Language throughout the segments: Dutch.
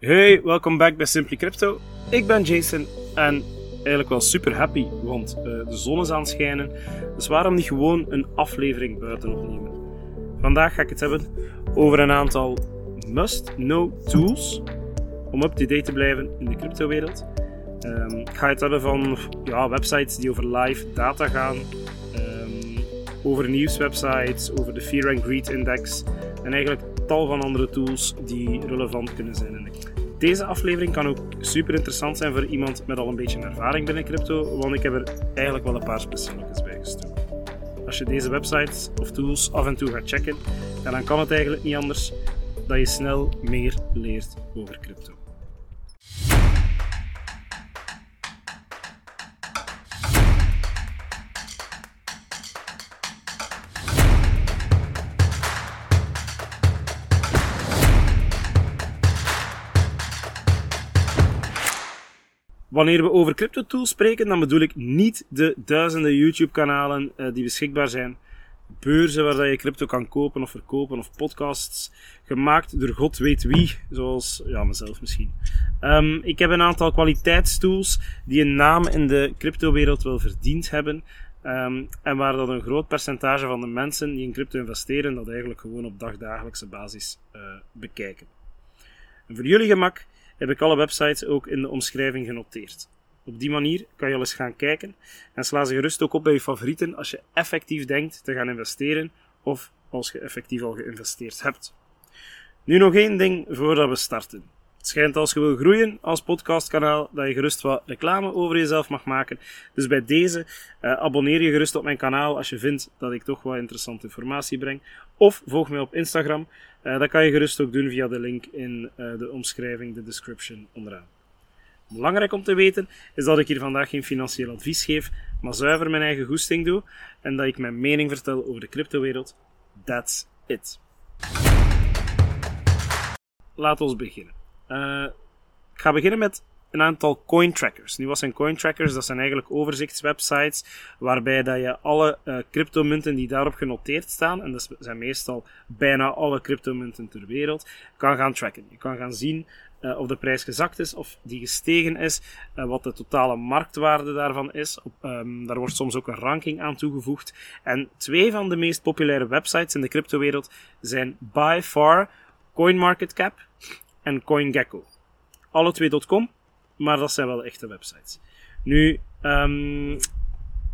Hey, welkom back bij Simply Crypto. Ik ben Jason en eigenlijk wel super happy, want uh, de zon is aan het schijnen. Dus waarom niet gewoon een aflevering buiten opnemen? Vandaag ga ik het hebben over een aantal must-know tools om up-to-date te blijven in de cryptowereld. Um, ik ga het hebben van ja, websites die over live data gaan, um, over nieuwswebsites, over de Fear and Greed Index en eigenlijk tal van andere tools die relevant kunnen zijn in de deze aflevering kan ook super interessant zijn voor iemand met al een beetje ervaring binnen crypto, want ik heb er eigenlijk wel een paar specialekes bij gestoken. Als je deze websites of tools af en toe gaat checken, dan kan het eigenlijk niet anders dat je snel meer leert over crypto. Wanneer we over crypto tools spreken, dan bedoel ik niet de duizenden YouTube-kanalen uh, die beschikbaar zijn, beurzen waar je crypto kan kopen of verkopen, of podcasts gemaakt door god weet wie, zoals ja, mezelf misschien. Um, ik heb een aantal kwaliteitstools die een naam in de cryptowereld wel verdiend hebben. Um, en waar dat een groot percentage van de mensen die in crypto investeren, dat eigenlijk gewoon op dagdagelijkse basis uh, bekijken. En voor jullie gemak heb ik alle websites ook in de omschrijving genoteerd. Op die manier kan je al eens gaan kijken en sla ze gerust ook op bij je favorieten als je effectief denkt te gaan investeren of als je effectief al geïnvesteerd hebt. Nu nog één ding voordat we starten. Het schijnt als je wil groeien als podcastkanaal dat je gerust wat reclame over jezelf mag maken. Dus bij deze uh, abonneer je gerust op mijn kanaal als je vindt dat ik toch wat interessante informatie breng. Of volg mij op Instagram. Uh, dat kan je gerust ook doen via de link in uh, de omschrijving, de description onderaan. Belangrijk om te weten is dat ik hier vandaag geen financieel advies geef, maar zuiver mijn eigen goesting doe en dat ik mijn mening vertel over de cryptowereld. That's it. Laat ons beginnen. Uh, ik ga beginnen met een aantal coin trackers. Nu, wat zijn coin trackers? Dat zijn eigenlijk overzichtswebsites waarbij dat je alle uh, cryptomunten die daarop genoteerd staan, en dat zijn meestal bijna alle cryptomunten ter wereld, kan gaan tracken. Je kan gaan zien uh, of de prijs gezakt is, of die gestegen is, wat de totale marktwaarde daarvan is. Op, um, daar wordt soms ook een ranking aan toegevoegd. En twee van de meest populaire websites in de cryptowereld zijn by far CoinMarketCap en CoinGecko. Alle twee.com, maar dat zijn wel echte websites. Nu, um,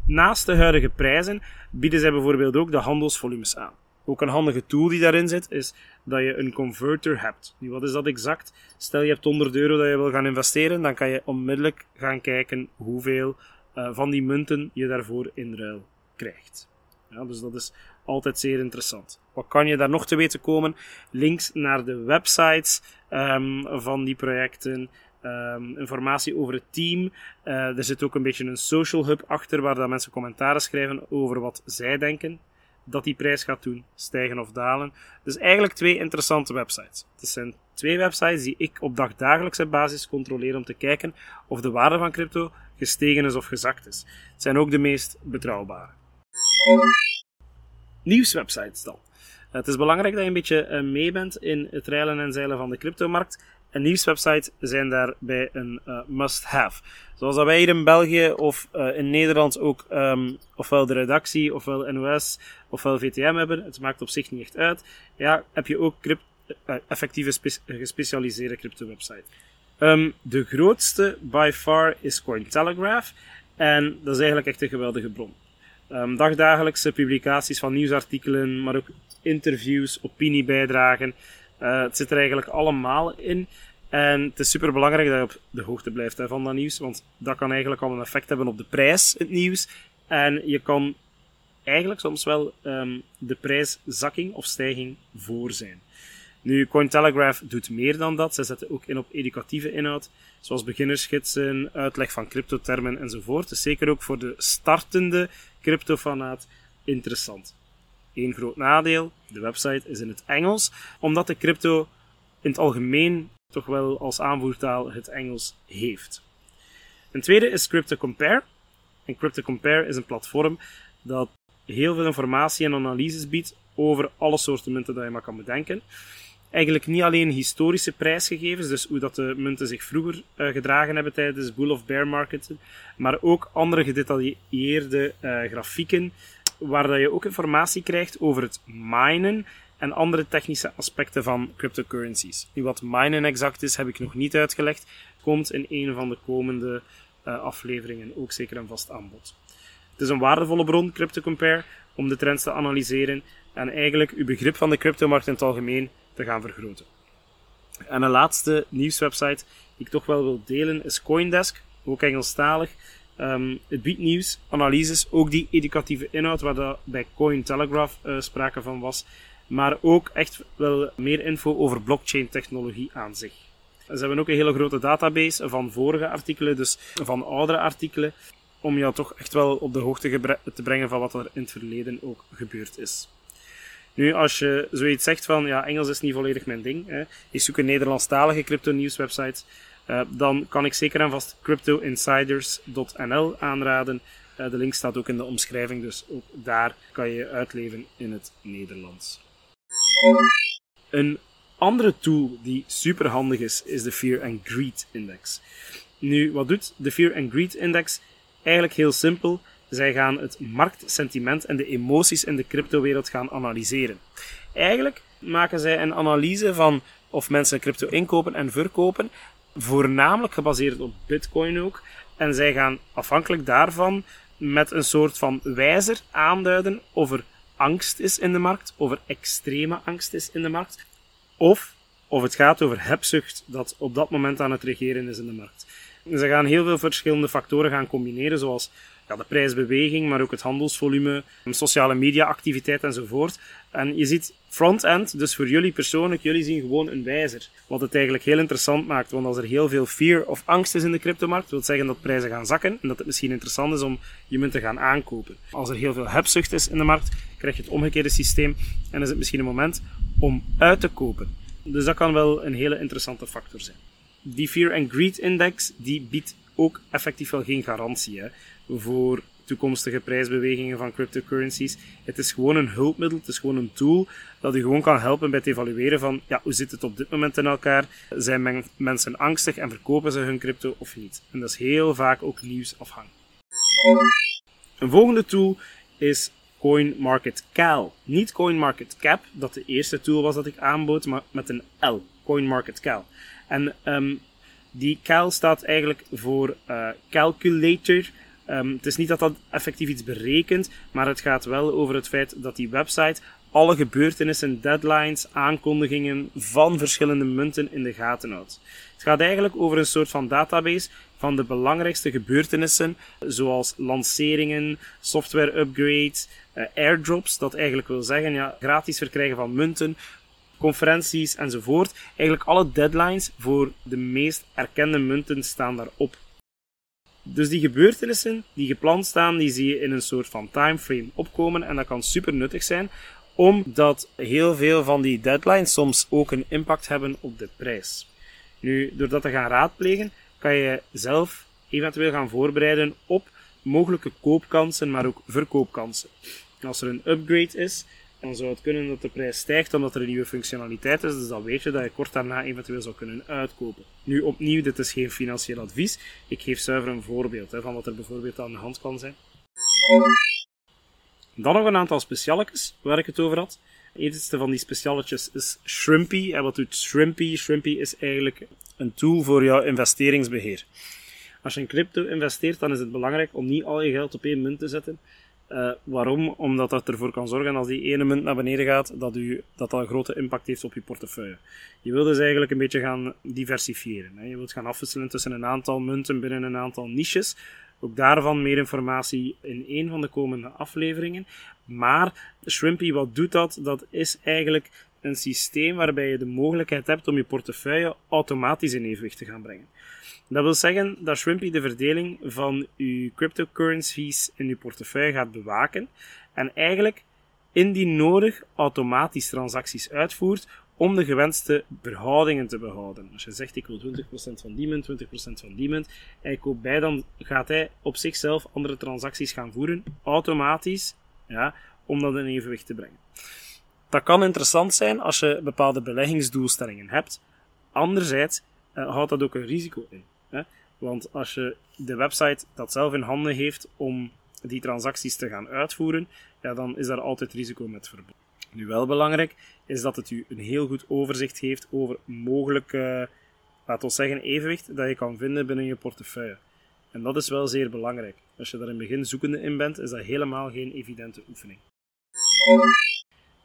naast de huidige prijzen bieden zij bijvoorbeeld ook de handelsvolumes aan. Ook een handige tool die daarin zit, is dat je een converter hebt. Nu, wat is dat exact? Stel je hebt 100 euro dat je wil gaan investeren, dan kan je onmiddellijk gaan kijken hoeveel uh, van die munten je daarvoor in ruil krijgt. Ja, dus dat is altijd zeer interessant. Wat kan je daar nog te weten komen? Links naar de websites um, van die projecten. Um, informatie over het team. Uh, er zit ook een beetje een social hub achter waar dat mensen commentaren schrijven over wat zij denken dat die prijs gaat doen, stijgen of dalen. Dus eigenlijk twee interessante websites. Het zijn twee websites die ik op dagdagelijkse basis controleer om te kijken of de waarde van crypto gestegen is of gezakt is. Het zijn ook de meest betrouwbare. Nieuwswebsites dan. Het is belangrijk dat je een beetje eh, mee bent in het reilen en zeilen van de cryptomarkt. En nieuwswebsites zijn daarbij een uh, must-have. Zoals wij hier in België of in Nederland ook um, ofwel de redactie, ofwel NOS, ofwel VTM hebben. Het maakt op zich niet echt uit. Ja, heb je ook uh, effectieve spe gespecialiseerde crypto-website. Um, de grootste by far is Cointelegraph. En dat is eigenlijk echt een geweldige bron. Um, dagdagelijkse publicaties van nieuwsartikelen, maar ook interviews, opiniebijdragen. Uh, het zit er eigenlijk allemaal in. En het is super belangrijk dat je op de hoogte blijft hè, van dat nieuws, want dat kan eigenlijk al een effect hebben op de prijs, het nieuws. En je kan eigenlijk soms wel um, de prijszakking of stijging voor zijn. Nu, Cointelegraph doet meer dan dat. Ze zetten ook in op educatieve inhoud, zoals beginnersgidsen, uitleg van cryptotermen enzovoort. Dus zeker ook voor de startende cryptofanaat interessant. Eén groot nadeel, de website is in het Engels, omdat de crypto in het algemeen toch wel als aanvoertaal het Engels heeft. Een tweede is Crypto Compare. En Crypto Compare is een platform dat heel veel informatie en analyses biedt over alle soorten munten dat je maar kan bedenken. Eigenlijk niet alleen historische prijsgegevens, dus hoe dat de munten zich vroeger uh, gedragen hebben tijdens bull of bear markets, maar ook andere gedetailleerde uh, grafieken, waar dat je ook informatie krijgt over het minen en andere technische aspecten van cryptocurrencies. Nu, wat minen exact is, heb ik nog niet uitgelegd, komt in een van de komende uh, afleveringen ook zeker een vast aanbod. Het is een waardevolle bron, CryptoCompare, om de trends te analyseren en eigenlijk uw begrip van de cryptomarkt in het algemeen te gaan vergroten. En een laatste nieuwswebsite die ik toch wel wil delen is Coindesk, ook Engelstalig. Um, het biedt nieuws, analyses, ook die educatieve inhoud waar dat bij Cointelegraph uh, sprake van was, maar ook echt wel meer info over blockchain technologie aan zich. Ze hebben ook een hele grote database van vorige artikelen, dus van oudere artikelen, om jou toch echt wel op de hoogte te brengen van wat er in het verleden ook gebeurd is. Nu, als je zoiets zegt van, ja, Engels is niet volledig mijn ding, hè, ik zoek een Nederlandstalige crypto-nieuwswebsite, uh, dan kan ik zeker en vast cryptoinsiders.nl aanraden. Uh, de link staat ook in de omschrijving, dus ook daar kan je uitleven in het Nederlands. Een andere tool die super handig is, is de Fear and Greed Index. Nu, wat doet de Fear and Greed Index? Eigenlijk heel simpel. Zij gaan het marktsentiment en de emoties in de cryptowereld gaan analyseren. Eigenlijk maken zij een analyse van of mensen crypto inkopen en verkopen, voornamelijk gebaseerd op Bitcoin ook. En zij gaan afhankelijk daarvan met een soort van wijzer aanduiden of er angst is in de markt, of er extreme angst is in de markt, of of het gaat over hebzucht dat op dat moment aan het regeren is in de markt. Ze gaan heel veel verschillende factoren gaan combineren, zoals ja, de prijsbeweging, maar ook het handelsvolume, sociale media-activiteit enzovoort. En je ziet front-end, dus voor jullie persoonlijk, jullie zien gewoon een wijzer. Wat het eigenlijk heel interessant maakt, want als er heel veel fear of angst is in de cryptomarkt, wil zeggen dat prijzen gaan zakken en dat het misschien interessant is om je munt te gaan aankopen. Als er heel veel hebzucht is in de markt, krijg je het omgekeerde systeem en is het misschien een moment om uit te kopen. Dus dat kan wel een hele interessante factor zijn. Die Fear and Greed Index die biedt ook effectief wel geen garantie hè, voor toekomstige prijsbewegingen van cryptocurrencies. Het is gewoon een hulpmiddel, het is gewoon een tool dat u gewoon kan helpen bij het evalueren van ja, hoe zit het op dit moment in elkaar? Zijn men mensen angstig en verkopen ze hun crypto of niet? En dat is heel vaak ook nieuwsafhankelijk. Een volgende tool is CoinMarketCal. Niet CoinMarketCap, dat de eerste tool was dat ik aanbood, maar met een L. CoinMarketCal. En um, die cal staat eigenlijk voor uh, calculator. Um, het is niet dat dat effectief iets berekent, maar het gaat wel over het feit dat die website alle gebeurtenissen, deadlines, aankondigingen van verschillende munten in de gaten houdt. Het gaat eigenlijk over een soort van database van de belangrijkste gebeurtenissen, zoals lanceringen, software upgrades, uh, airdrops, dat eigenlijk wil zeggen ja, gratis verkrijgen van munten, conferenties enzovoort. Eigenlijk alle deadlines voor de meest erkende munten staan daarop. Dus die gebeurtenissen die gepland staan, die zie je in een soort van timeframe opkomen en dat kan super nuttig zijn, omdat heel veel van die deadlines soms ook een impact hebben op de prijs. Nu, door dat te gaan raadplegen, kan je zelf eventueel gaan voorbereiden op mogelijke koopkansen, maar ook verkoopkansen. Als er een upgrade is, dan zou het kunnen dat de prijs stijgt omdat er een nieuwe functionaliteit is. Dus dan weet je dat je kort daarna eventueel zou kunnen uitkopen. Nu opnieuw, dit is geen financieel advies. Ik geef zuiver een voorbeeld hè, van wat er bijvoorbeeld aan de hand kan zijn. Dan nog een aantal specialetjes waar ik het over had. Eerste van die specialetjes is Shrimpy. En wat doet Shrimpy? Shrimpy is eigenlijk een tool voor jouw investeringsbeheer. Als je in crypto investeert, dan is het belangrijk om niet al je geld op één munt te zetten. Uh, waarom? Omdat dat ervoor kan zorgen als die ene munt naar beneden gaat, dat, u, dat dat een grote impact heeft op je portefeuille. Je wilt dus eigenlijk een beetje gaan diversifiëren. Hè. Je wilt gaan afwisselen tussen een aantal munten binnen een aantal niches. Ook daarvan meer informatie in een van de komende afleveringen. Maar Shrimpy, wat doet dat? Dat is eigenlijk een systeem waarbij je de mogelijkheid hebt om je portefeuille automatisch in evenwicht te gaan brengen. Dat wil zeggen dat Shrimpy de verdeling van uw cryptocurrencies in uw portefeuille gaat bewaken en eigenlijk indien nodig automatisch transacties uitvoert om de gewenste verhoudingen te behouden. Als je zegt ik wil 20% van die munt, 20% van die munt en ik koop bij, dan gaat hij op zichzelf andere transacties gaan voeren, automatisch, ja, om dat in evenwicht te brengen. Dat kan interessant zijn als je bepaalde beleggingsdoelstellingen hebt. Anderzijds uh, houdt dat ook een risico in. Hè? Want als je de website dat zelf in handen heeft om die transacties te gaan uitvoeren, ja, dan is daar altijd risico met verbonden. Nu wel belangrijk is dat het u een heel goed overzicht geeft over mogelijke, laten we zeggen, evenwicht dat je kan vinden binnen je portefeuille. En dat is wel zeer belangrijk. Als je daar in het begin zoekende in bent, is dat helemaal geen evidente oefening.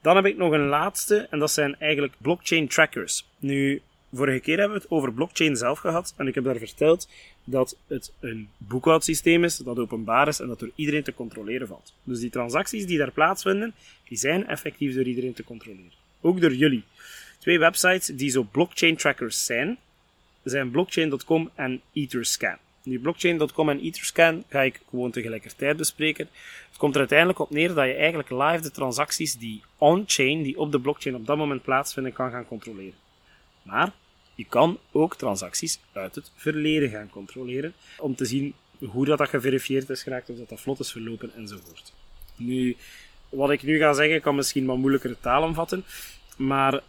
Dan heb ik nog een laatste, en dat zijn eigenlijk blockchain trackers. Nu, vorige keer hebben we het over blockchain zelf gehad, en ik heb daar verteld dat het een boekhoudsysteem is dat openbaar is en dat door iedereen te controleren valt. Dus die transacties die daar plaatsvinden, die zijn effectief door iedereen te controleren. Ook door jullie. Twee websites die zo blockchain trackers zijn, zijn blockchain.com en Etherscan. Nu, blockchain.com en Etherscan ga ik gewoon tegelijkertijd bespreken. Het komt er uiteindelijk op neer dat je eigenlijk live de transacties die on-chain, die op de blockchain op dat moment plaatsvinden, kan gaan controleren. Maar je kan ook transacties uit het verleden gaan controleren, om te zien hoe dat, dat geverifieerd is geraakt, of dat dat vlot is verlopen enzovoort. Nu, wat ik nu ga zeggen kan misschien wat moeilijkere taal omvatten, maar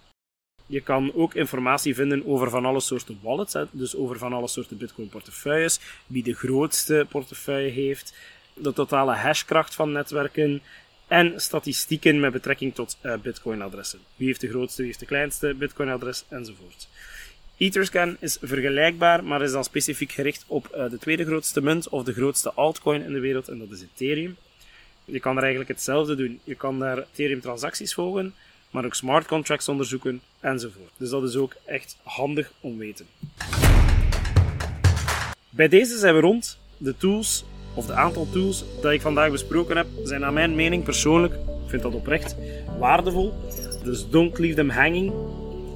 je kan ook informatie vinden over van alle soorten wallets, dus over van alle soorten Bitcoin portefeuilles, wie de grootste portefeuille heeft, de totale hashkracht van netwerken en statistieken met betrekking tot uh, Bitcoin-adressen. Wie heeft de grootste, wie heeft de kleinste Bitcoin-adres enzovoort. Etherscan is vergelijkbaar, maar is dan specifiek gericht op uh, de tweede grootste munt of de grootste altcoin in de wereld, en dat is Ethereum. Je kan er eigenlijk hetzelfde doen. Je kan daar Ethereum-transacties volgen, maar ook smart contracts onderzoeken enzovoort. Dus dat is ook echt handig om weten. Bij deze zijn we rond. De tools, of de aantal tools dat ik vandaag besproken heb, zijn naar mijn mening persoonlijk, ik vind dat oprecht, waardevol. Dus don't leave them hanging.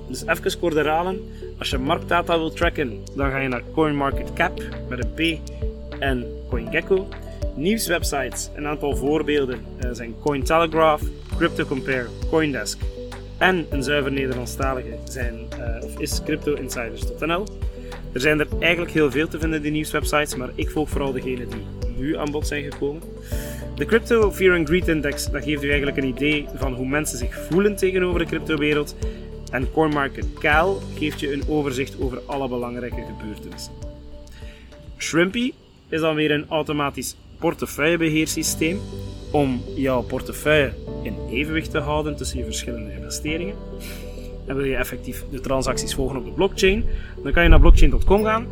Dus even kort herhalen. Als je marktdata wilt tracken, dan ga je naar CoinMarketCap met een P en CoinGecko. Nieuwswebsites, een aantal voorbeelden uh, zijn Cointelegraph, CryptoCompare, Coindesk en een zuiver Nederlandstalige zijn, uh, of is CryptoInsiders.nl. Er zijn er eigenlijk heel veel te vinden, die nieuwswebsites, maar ik volg vooral degene die nu aan bod zijn gekomen. De Crypto Fear and Greed Index dat geeft u eigenlijk een idee van hoe mensen zich voelen tegenover de cryptowereld. En CoinMarketCal geeft je een overzicht over alle belangrijke gebeurtenissen. Shrimpy is dan weer een automatisch portefeuillebeheersysteem om jouw portefeuille in evenwicht te houden tussen je verschillende investeringen. En wil je effectief de transacties volgen op de blockchain, dan kan je naar blockchain.com gaan.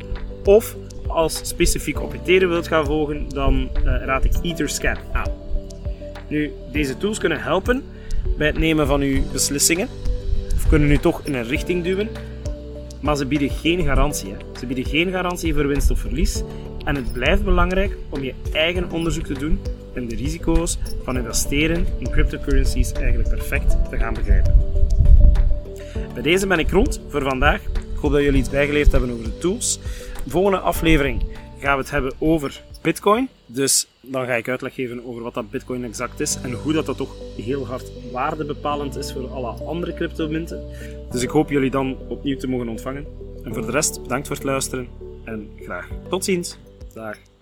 Of als specifiek op Ethereum wilt gaan volgen, dan uh, raad ik Etherscan aan. Nu, deze tools kunnen helpen bij het nemen van uw beslissingen, of kunnen u toch in een richting duwen, maar ze bieden geen garantie. Hè. Ze bieden geen garantie voor winst of verlies en het blijft belangrijk om je eigen onderzoek te doen en de risico's van investeren in cryptocurrencies eigenlijk perfect te gaan begrijpen. Bij deze ben ik rond voor vandaag. Ik hoop dat jullie iets bijgeleerd hebben over de tools. De volgende aflevering gaan we het hebben over Bitcoin. Dus dan ga ik uitleg geven over wat dat Bitcoin exact is en hoe dat, dat toch heel hard waardebepalend is voor alle andere cryptomunten. Dus ik hoop jullie dan opnieuw te mogen ontvangen. En voor de rest, bedankt voor het luisteren en graag tot ziens. Dag.